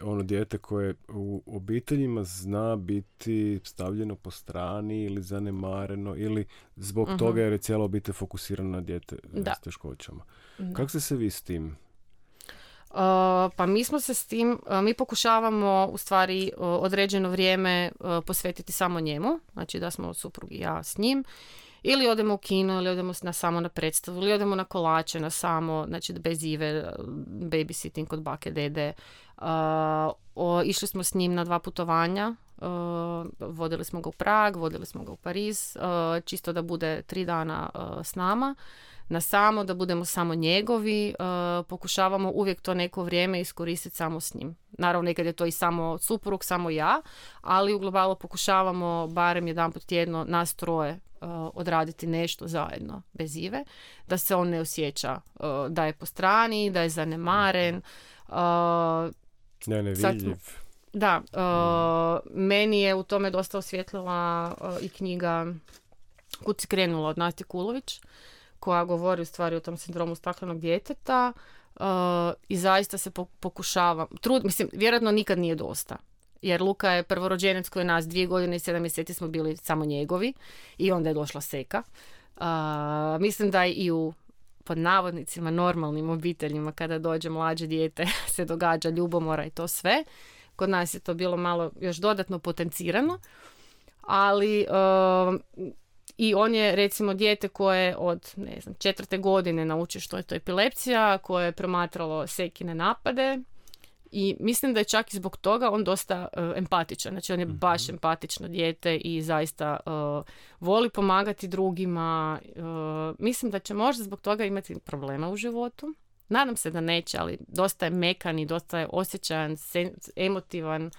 S1: ono dijete koje u obiteljima zna biti stavljeno po strani ili zanemareno ili zbog toga jer je cijela obitelj fokusirana na dijete
S2: Da.
S1: s teškoćama. Kako ste se vi s tim?
S2: Uh, pa mi smo se s tim, uh, mi pokušavamo u stvari uh, određeno vrijeme uh, posvetiti samo njemu, znači da smo suprug i ja s njim, ili odemo u kino, ili odemo na, samo na predstavu, ili odemo na kolače, na samo, znači bez Ive, uh, babysitting kod bake, dede. Uh, o, išli smo s njim na dva putovanja, uh, vodili smo ga u Prag, vodili smo ga u Pariz, uh, čisto da bude tri dana uh, s nama na samo, da budemo samo njegovi, e, pokušavamo uvijek to neko vrijeme iskoristiti samo s njim. Naravno, nekad je to i samo suprug, samo ja, ali u globalu pokušavamo barem jedanput tjedno nas troje e, odraditi nešto zajedno bez Ive, da se on ne osjeća e, da je po strani, da je zanemaren. E,
S1: Ne,
S2: Sad da, e, meni je u tome dosta osvjetlila i knjiga Kud si krenula od Nati Kulović, koja govori u stvari o tom sindromu staklenog djeteta. i zaista se pokušavam, trud, mislim, vjerojatno nikad nije dosta. Jer Luka je prvorođenac koji je nas dvije godine i sedam mjeseci smo bili samo njegovi i onda je došla seka. mislim da i u pod navodnicima normalnim obiteljima kada dođe mlađe dijete se događa ljubomora i to sve. Kod nas je to bilo malo još dodatno potencirano. Ali i on je recimo dijete koje od ne znam, četvrte godine nauči što je to epilepsija, koje je promatralo sekine napade i mislim da je čak i zbog toga on dosta uh, empatičan. Znači on je mhm. baš empatično dijete i zaista uh, voli pomagati drugima. Uh, mislim da će možda zbog toga imati problema u životu. Nadam se da neće, ali dosta je mekan i dosta je osjećajan, emotivan.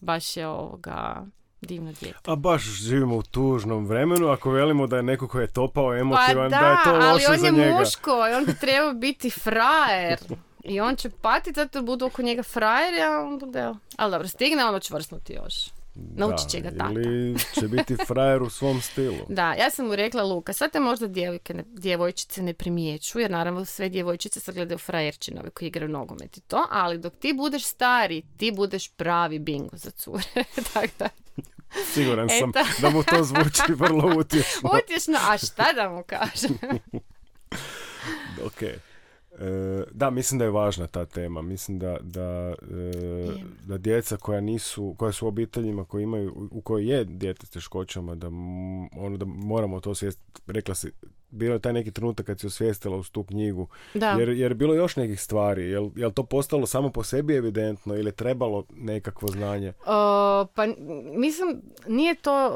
S2: Baš je ovoga divno dijete.
S1: A baš živimo u tužnom vremenu ako velimo da je neko ko je topao emotivan,
S2: pa
S1: da, da je to loše
S2: ali
S1: on
S2: je muško i on bi trebao biti frajer. I on će patiti zato budu oko njega frajeri, a on bude... Ali dobro, stigne ono čvrsnuti još. Naučit će ga tako.
S1: Ili će biti frajer u svom stilu.
S2: da, ja sam mu rekla Luka, sad te možda djevojke, ne, djevojčice ne primiječu, jer naravno sve djevojčice sad gledaju frajerčinove koji igraju nogomet i to, ali dok ti budeš stari, ti budeš pravi bingo za cure. tako da...
S1: Siguran sam da mu to zvuči vrlo utješno.
S2: utješno, a šta da mu kažem?
S1: ok. E, da, mislim da je važna ta tema. Mislim da, da, e, da djeca koja nisu, koja su u obiteljima koji imaju, u kojoj je dijete s teškoćama, da, ono, da moramo to svijest, rekla si, bilo je taj neki trenutak kad si osvijestila uz tu knjigu. Da. Jer, jer bilo još nekih stvari. Jel, jel to postalo samo po sebi evidentno ili je trebalo nekakvo znanje?
S2: pa mislim, nije to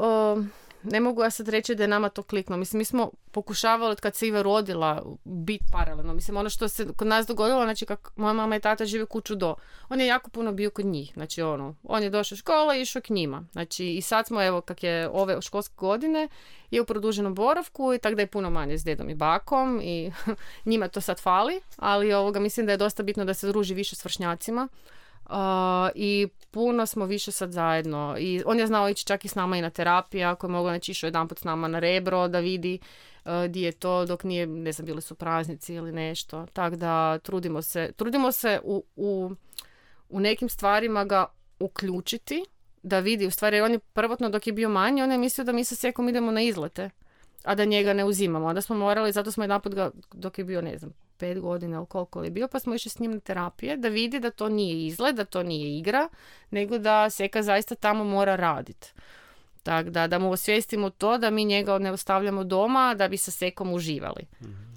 S2: ne mogu ja sad reći da je nama to klikno. Mislim, mi smo pokušavali od kad se Iva rodila biti paralelno. Mislim, ono što se kod nas dogodilo, znači kako moja mama i tata žive kuću do. On je jako puno bio kod njih. Znači, ono, on je došao u školu i išao k njima. Znači, i sad smo, evo, kak je ove školske godine, je u produženom boravku i tako da je puno manje s dedom i bakom i njima to sad fali, ali ovoga mislim da je dosta bitno da se druži više s vršnjacima i puno smo više sad zajedno. I on je znao ići čak i s nama i na terapiju, ako je mogao naći išao jedan s nama na rebro da vidi uh, di je to dok nije, ne znam, bili su praznici ili nešto. Tako da trudimo se, trudimo se u, u, u nekim stvarima ga uključiti da vidi, u stvari on je prvotno dok je bio manji, on je mislio da mi sa sjekom idemo na izlete, a da njega ne uzimamo. Onda smo morali, zato smo jedan put ga, dok je bio, ne znam, pet godina ili koliko je bio, pa smo išli s njim na terapije da vidi da to nije izgled, da to nije igra, nego da Seka zaista tamo mora raditi. Tako da, da mu osvijestimo to da mi njega ne ostavljamo doma da bi sa Sekom uživali. mm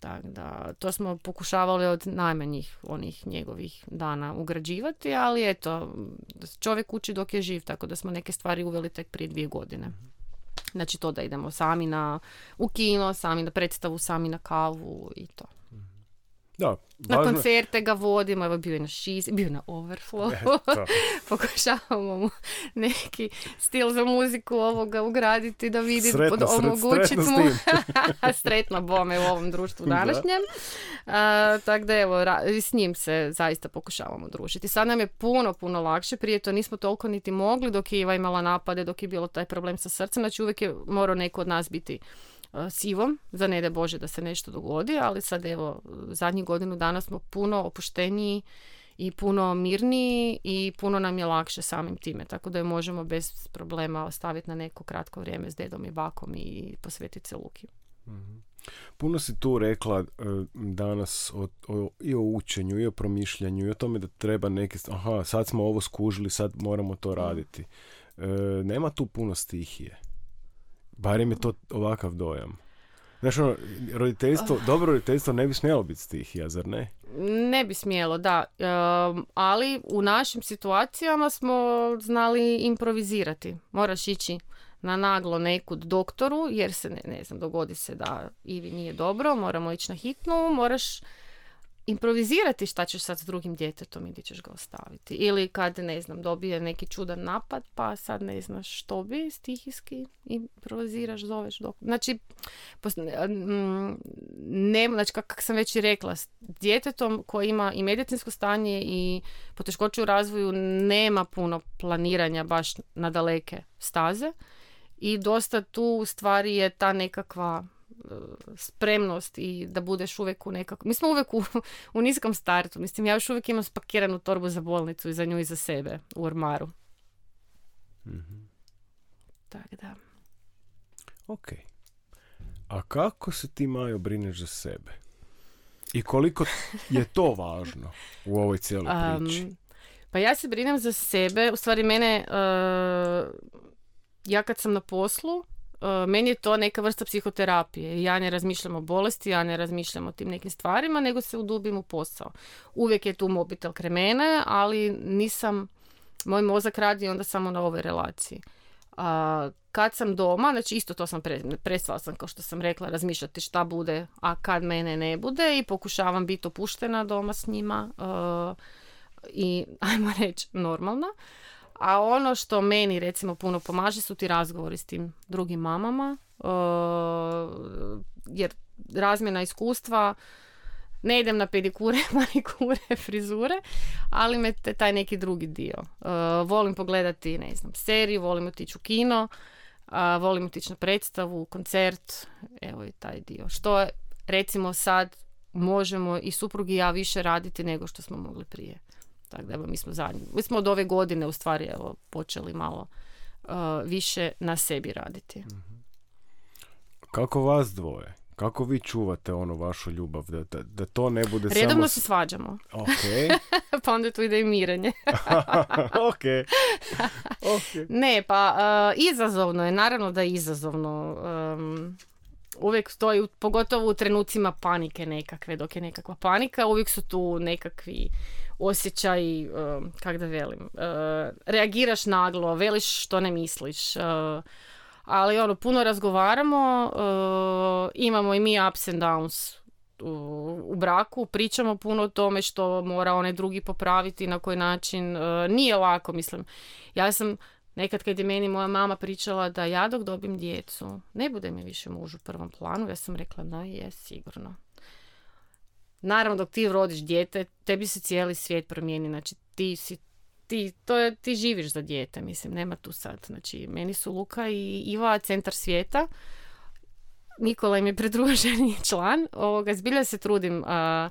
S2: Tako da, to smo pokušavali od najmanjih onih njegovih dana ugrađivati, ali eto, čovjek uči dok je živ, tako da smo neke stvari uveli tek prije dvije godine. Mhm. Znači to da idemo sami na, u kino, sami na predstavu, sami na kavu i to.
S1: Da,
S2: Na koncerte ga vodimo, evo bio je na šiz, bio na overflow. Pokušavamo mu neki stil za muziku ovoga ugraditi da vidi,
S1: sretno, omogućiti mu
S2: sretno bome u ovom društvu današnjem. Tako da evo, s njim se zaista pokušavamo družiti. Sad nam je puno, puno lakše. Prije to nismo toliko niti mogli dok je Iva imala napade, dok je bilo taj problem sa srcem. Znači uvijek je morao neko od nas biti sivom, za ne da Bože da se nešto dogodi, ali sad evo, zadnjih godinu dana smo puno opušteniji i puno mirniji i puno nam je lakše samim time, tako da je možemo bez problema ostaviti na neko kratko vrijeme s dedom i bakom i posvetiti se Luki.
S1: Mhm. Puno si tu rekla e, danas o, o, i o učenju i o promišljanju i o tome da treba neke, aha, sad smo ovo skužili, sad moramo to mhm. raditi. E, nema tu puno stihije. Barem je to ovakav dojam. Znaš, ono, roditeljstvo, oh. dobro roditeljstvo ne bi smjelo biti stihija, zar ne?
S2: Ne bi smjelo, da. ali u našim situacijama smo znali improvizirati. Moraš ići na naglo nekud doktoru, jer se, ne, ne znam, dogodi se da Ivi nije dobro, moramo ići na hitnu, moraš improvizirati šta ćeš sad s drugim djetetom i gdje ćeš ga ostaviti. Ili kad, ne znam, dobije neki čudan napad, pa sad ne znaš što bi stihijski improviziraš, zoveš dok... Znači, ne, znači kako sam već i rekla, s djetetom koji ima i medicinsko stanje i poteškoće u razvoju nema puno planiranja baš na daleke staze i dosta tu u stvari je ta nekakva spremnost i da budeš uvijek u nekako... Mi smo uvijek u, u niskom startu. Mislim, ja još uvijek imam spakiranu torbu za bolnicu i za nju i za sebe u ormaru. mm Tako da.
S1: Ok. A kako se ti, Majo, brineš za sebe? I koliko je to važno u ovoj cijeloj priči?
S2: pa ja se brinem za sebe. U stvari, mene... Uh, ja kad sam na poslu, E, meni je to neka vrsta psihoterapije. Ja ne razmišljam o bolesti, ja ne razmišljam o tim nekim stvarima, nego se udubim u posao. Uvijek je tu mobitel kremene, ali nisam, moj mozak radi onda samo na ovoj relaciji. A, kad sam doma, znači isto to sam pre, prestala sam, kao što sam rekla, razmišljati šta bude, a kad mene ne bude i pokušavam biti opuštena doma s njima uh, i, ajmo reći, normalna. A ono što meni recimo puno pomaže su ti razgovori s tim drugim mamama, jer razmjena iskustva, ne idem na pedikure, manikure, frizure, ali me te, taj neki drugi dio. Uh, volim pogledati, ne znam, seriju, volim otići u kino, uh, volim otići na predstavu, koncert, evo i taj dio. Što recimo sad možemo i suprug i ja više raditi nego što smo mogli prije. Tako da evo, mi smo zadnji. Mi smo od ove godine u stvari evo, počeli malo uh, više na sebi raditi. Mhm.
S1: Kako vas dvoje? Kako vi čuvate ono vašu ljubav? Da, da, da to ne bude
S2: Redovno samo... se svađamo.
S1: Ok.
S2: pa onda tu ide i mirenje.
S1: ok. okay.
S2: Ne, pa uh, izazovno je. Naravno da je izazovno. Um, uvijek stoji, pogotovo u trenucima panike nekakve, dok je nekakva panika, uvijek su tu nekakvi osjećaj, uh, kak da velim, uh, reagiraš naglo, veliš što ne misliš, uh, ali ono, puno razgovaramo, imamo i mi ups and downs u, u braku, pričamo puno o tome što mora onaj drugi popraviti, na koji način, nije lako, mislim. Ja sam Nekad kad je meni moja mama pričala da ja dok dobim djecu, ne bude mi više muž u prvom planu, ja sam rekla, no je, sigurno. Naravno, dok ti rodiš dijete, tebi se cijeli svijet promijeni. Znači, ti si ti, to je, ti živiš za dijete, mislim, nema tu sad. Znači, meni su Luka i Iva centar svijeta. Nikola im je pridruženi član. Ovoga, zbilja se trudim a,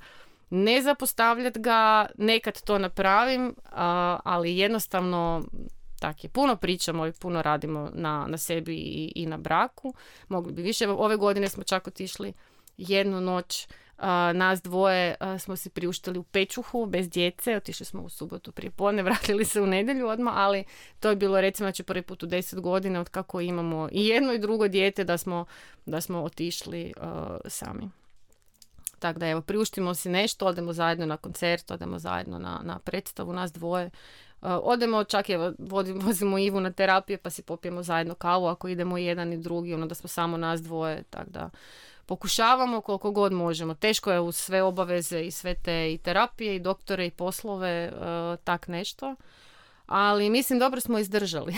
S2: ne zapostavljati ga, nekad to napravim, ali jednostavno tak je. Puno pričamo i puno radimo na, na sebi i, i na braku. Mogli bi više. Ove godine smo čak otišli jednu noć nas dvoje smo se priuštili u Pečuhu bez djece, otišli smo u subotu prije podne, vratili se u nedjelju odmah, ali to je bilo recimo znači prvi put u deset godina od kako imamo i jedno i drugo dijete da smo, da smo otišli sami. Tako da evo, priuštimo si nešto, odemo zajedno na koncert, odemo zajedno na, na predstavu, nas dvoje. odemo, čak evo, vozimo Ivu na terapije pa si popijemo zajedno kavu ako idemo jedan i drugi, ono da smo samo nas dvoje, tako da pokušavamo koliko god možemo. Teško je uz sve obaveze i sve te i terapije i doktore i poslove uh, tak nešto. Ali mislim dobro smo izdržali.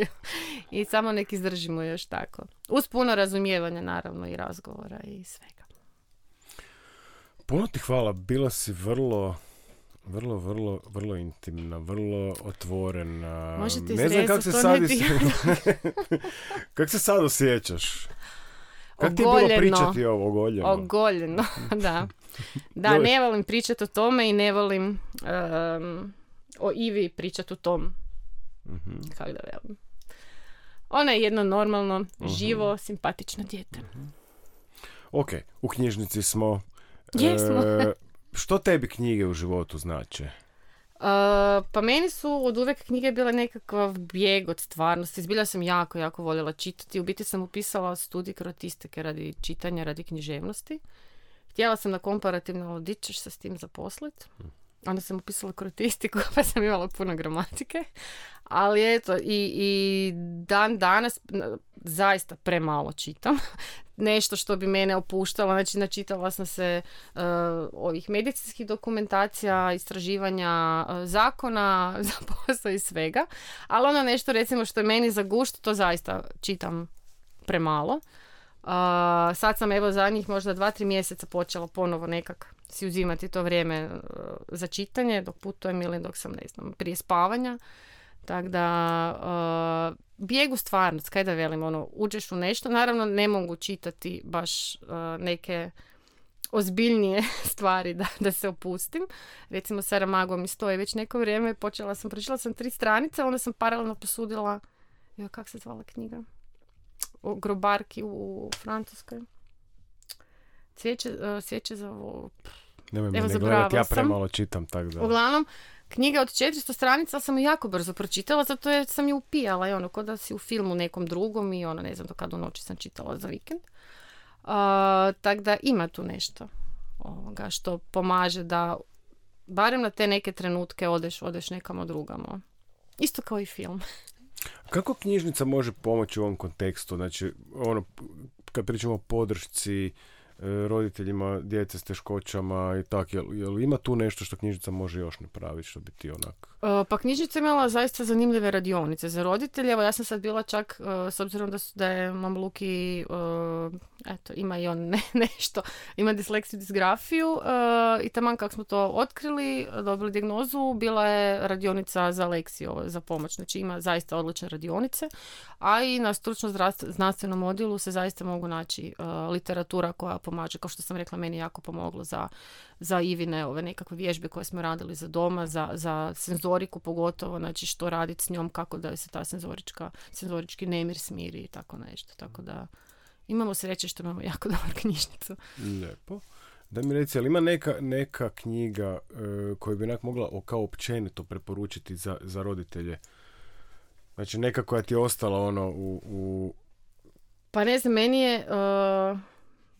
S2: I samo nek izdržimo još tako. Uz puno razumijevanja naravno i razgovora i svega.
S1: Puno ti hvala. Bila si vrlo vrlo, vrlo, vrlo intimna, vrlo otvorena.
S2: Možete ne znam kako se sad
S1: kako se sad osjećaš? Kako ti je bilo pričati ovo ogoljeno?
S2: Ogoljeno, da. Da, ne volim pričati o tome i ne volim o Ivi pričati o tom. mm Kako da velim. Ona je jedno normalno, mhm. živo, simpatično dijete. mm
S1: Ok, u knjižnici smo.
S2: Jesmo. E,
S1: što tebi knjige u životu znače?
S2: Pa meni su od uvijek knjige bile nekakav bijeg od stvarnosti. Zbilja sam jako, jako voljela čitati. U biti sam upisala studij kroatistike radi čitanja, radi književnosti. Htjela sam na komparativno di ćeš se s tim zaposliti. Hm. Onda sam upisala kroatistiku pa sam imala puno gramatike. Ali eto, i, i dan danas zaista premalo čitam. Nešto što bi mene opuštalo, znači načitala sam se uh, ovih medicinskih dokumentacija, istraživanja uh, zakona, za i svega. Ali ono nešto recimo što je meni za gušt, to zaista čitam premalo. Uh, sad sam evo zadnjih možda dva, tri mjeseca počela ponovo nekak si uzimati to vrijeme za čitanje dok putujem ili dok sam ne znam prije spavanja Tako da, uh, bijeg u stvarnost, kaj da velim, ono, uđeš u nešto, naravno ne mogu čitati baš uh, neke ozbiljnije stvari da, da se opustim. Recimo Saramago mi stoje već neko vrijeme, počela sam, pročila sam tri stranice, onda sam paralelno posudila, jo, kak se zvala knjiga? O grobarki u Francuskoj. Cvijeće, uh, svijeće za.
S1: Nemoj me ne
S2: zaboravila
S1: gledat, ja
S2: sam.
S1: premalo čitam, tako da...
S2: Uglavnom, knjiga od 400 stranica sam jako brzo pročitala, zato je sam ju upijala i ono, ko da si u filmu nekom drugom i ono, ne znam do kad u noći sam čitala za vikend. Tako da ima tu nešto ovoga, što pomaže da barem na te neke trenutke odeš, odeš nekamo drugamo. Isto kao i film.
S1: Kako knjižnica može pomoći u ovom kontekstu? Znači, ono, kad pričamo o podršci, roditeljima, djece s teškoćama i tak, jel, jel ima tu nešto što knjižnica može još napraviti, što bi ti onak...
S2: E, Pa knjižnica imala zaista zanimljive radionice za roditelje. Evo ja sam sad bila čak, e, s obzirom da, su, da je mam Luki, e, eto, ima i on ne, nešto, ima disleksiju, disgrafiju i taman kako smo to otkrili, dobili dijagnozu, bila je radionica za leksiju, za pomoć. Znači ima zaista odlične radionice, a i na stručno znanstvenom odjelu se zaista mogu naći literatura koja pomaže. Kao što sam rekla, meni jako pomoglo za za Ivine ove nekakve vježbe koje smo radili za doma, za, za senzoriku pogotovo, znači što raditi s njom, kako da se ta senzorička, senzorički nemir smiri i tako nešto. Tako da imamo sreće što imamo jako dobru knjižnicu.
S1: Lijepo. Da mi reci, ali ima neka, neka knjiga e, koju bi onak mogla o- kao općenito preporučiti za, za roditelje? Znači neka koja ti je ostala ono u, u
S2: Pa ne znam, meni je, uh,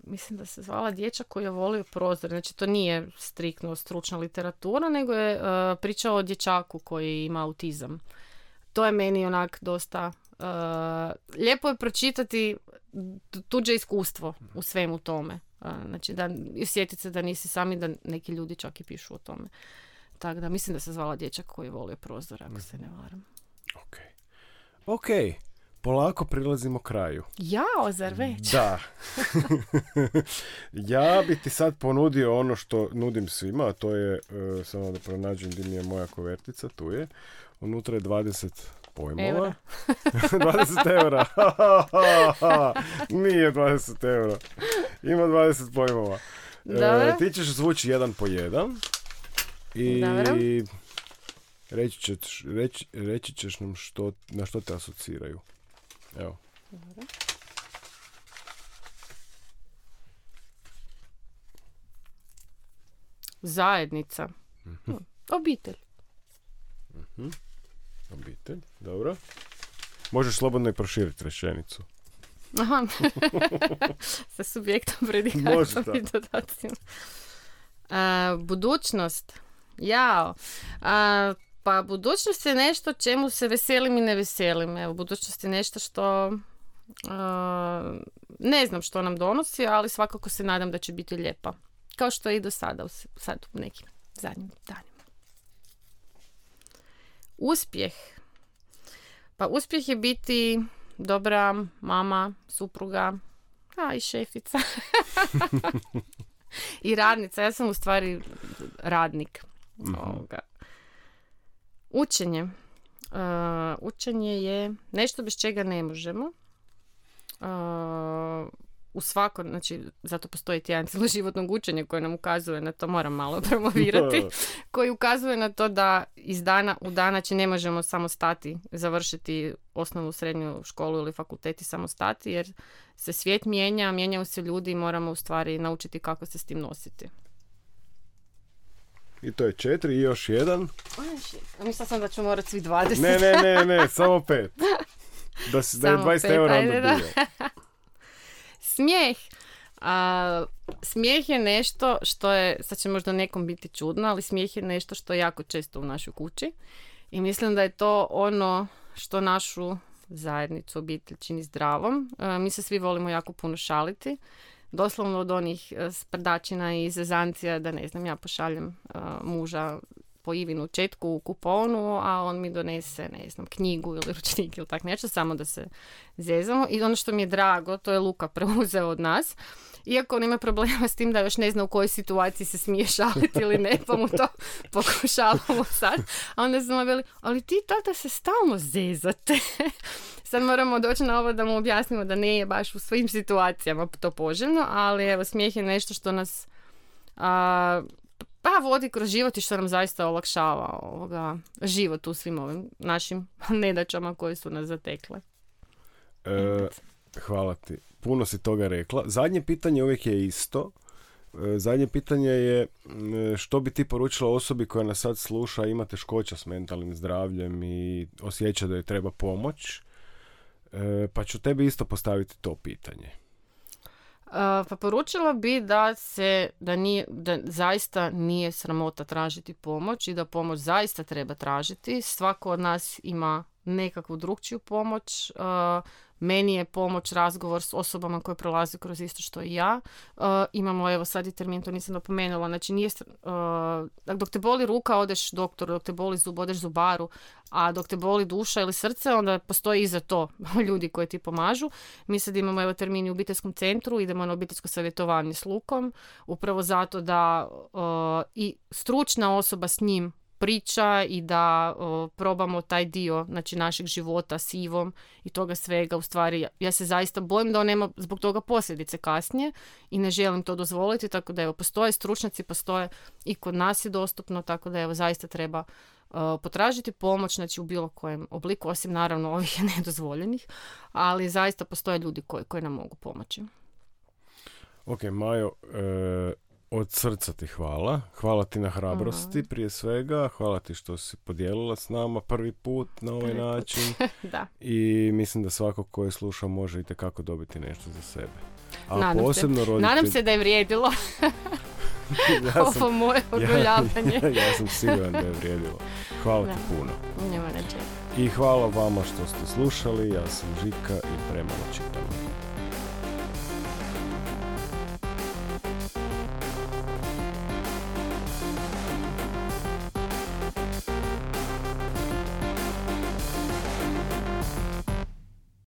S2: mislim da se zvala Dječak koji je volio prozor. Znači to nije striktno stručna literatura, nego je uh, priča o dječaku koji ima autizam. To je meni onak dosta... uh, lijepo je pročitati tu- tuđe iskustvo u svemu tome. Uh, znači da i sjetiti se da nisi sami, da neki ljudi čak i pišu o tome. Tako da mislim da se zvala Dječak koji je volio prozor, ako se ne varam.
S1: Ok. Ok. Polako prilazimo kraju.
S2: Jao, zar već?
S1: Da. ja bi ti sad ponudio ono što nudim svima, a to je, e, samo da pronađem gdje mi je moja kovertica, tu je. Unutra je 20 pojmova.
S2: Eura.
S1: 20 eura. Nije 20 eura. Ima 20 pojmova. E,
S2: Dobro.
S1: ti ćeš zvući jedan po jedan. I
S2: Dobro.
S1: reći, ćeš, reći, reći ćeš nam što, na što te asociraju. Evo.
S2: Zajednica. Hm, Obitelj.
S1: Obitelj, dobro. Možeš slobodno i proširiti rečenicu.
S2: Aha. Sa subjektom, predikatom i dodacima. A, budućnost. Jao. A, pa budućnost je nešto čemu se veselim i ne veselim. Evo, budućnost je nešto što a, ne znam što nam donosi, ali svakako se nadam da će biti lijepa. Kao što je i do sada, sad u nekim zadnjim danima. Uspjeh. Pa uspjeh je biti dobra mama, supruga, a i šefica. I radnica. Ja sam u stvari radnik. Ovoga. Učenje. Uh, učenje je nešto bez čega ne možemo. Uh, u svako, znači, zato postoji tjedan cjeloživotnog učenja koje nam ukazuje na to, moram malo promovirati, koji ukazuje na to da iz dana u dana će ne možemo samo stati, završiti osnovnu srednju školu ili fakultet i samo stati, jer se svijet mijenja, mijenjaju se ljudi i moramo u stvari naučiti kako se s tim nositi.
S1: I to je četiri i još jedan.
S2: Mislila sam da ću morati svi 20.
S1: Ne, ne, ne, ne, samo pet. Da, si, da je
S2: Samo
S1: 20
S2: pet,
S1: eura onda
S2: da. Smijeh. A, smijeh je nešto što je, sad će možda nekom biti čudno, ali smijeh je nešto što je jako često u našoj kući. I mislim da je to ono što našu zajednicu, obitelj čini zdravom. A, mi se svi volimo jako puno šaliti. Doslovno od onih e, sprdačina i zezancija da ne znam, ja pošaljem a, muža po Ivinu četku u kuponu, a on mi donese, ne znam, knjigu ili ručnik ili tak nešto, samo da se zezamo. I ono što mi je drago, to je Luka preuzeo od nas, iako on ima problema s tim da još ne zna u kojoj situaciji se smije šaliti ili ne, pa mu to pokušavamo sad. A onda smo veli, ali ti tata se stalno zezate. sad moramo doći na ovo da mu objasnimo da ne je baš u svim situacijama to poželjno, ali evo, smijeh je nešto što nas a, pa vodi kroz život i što nam zaista olakšava ovoga, život u svim ovim našim nedaćama koje su nas zatekle.
S1: E, hvala ti. Puno si toga rekla. Zadnje pitanje uvijek je isto. E, zadnje pitanje je što bi ti poručila osobi koja nas sad sluša, ima teškoća s mentalnim zdravljem i osjeća da joj treba pomoć. E, pa ću tebi isto postaviti to pitanje.
S2: pa poručila bi da se, da, nije, da zaista nije sramota tražiti pomoć i da pomoć zaista treba tražiti. Svako od nas ima nekakvu drugčiju pomoć. Meni je pomoć razgovor s osobama koje prolaze kroz isto što i ja. Uh, imamo, evo sad i termin, to nisam napomenula, znači nije, uh, dok te boli ruka odeš doktoru, dok te boli zub odeš zubaru, a dok te boli duša ili srce, onda postoji i za to ljudi koji ti pomažu. Mi sad imamo evo termini u obiteljskom centru, idemo na obiteljsko savjetovanje s Lukom, upravo zato da uh, i stručna osoba s njim priča i da probamo taj dio znači, našeg života s Ivom i toga svega. U stvari, ja se zaista bojim da on nema zbog toga posljedice kasnije i ne želim to dozvoliti, tako da evo, postoje stručnjaci, postoje i kod nas je dostupno, tako da evo, zaista treba potražiti pomoć znači u bilo kojem obliku, osim naravno ovih nedozvoljenih, ali zaista postoje ljudi koji, koji nam mogu pomoći.
S1: Ok, Majo, e, od srca ti hvala. Hvala ti na hrabrosti mhm. prije svega. Hvala ti što si podijelila s nama prvi put na ovaj način.
S2: da.
S1: I mislim da svako ko je sluša može i kako dobiti nešto za sebe.
S2: A Nadam posebno se. Roditelj... Nadam se da je vrijedilo. ja sam, Ovo moje oduljavanje.
S1: Ja, ja, sam siguran da je vrijedilo. Hvala ti puno.
S2: Nema
S1: I hvala vama što ste slušali. Ja sam Žika i premalo čitam.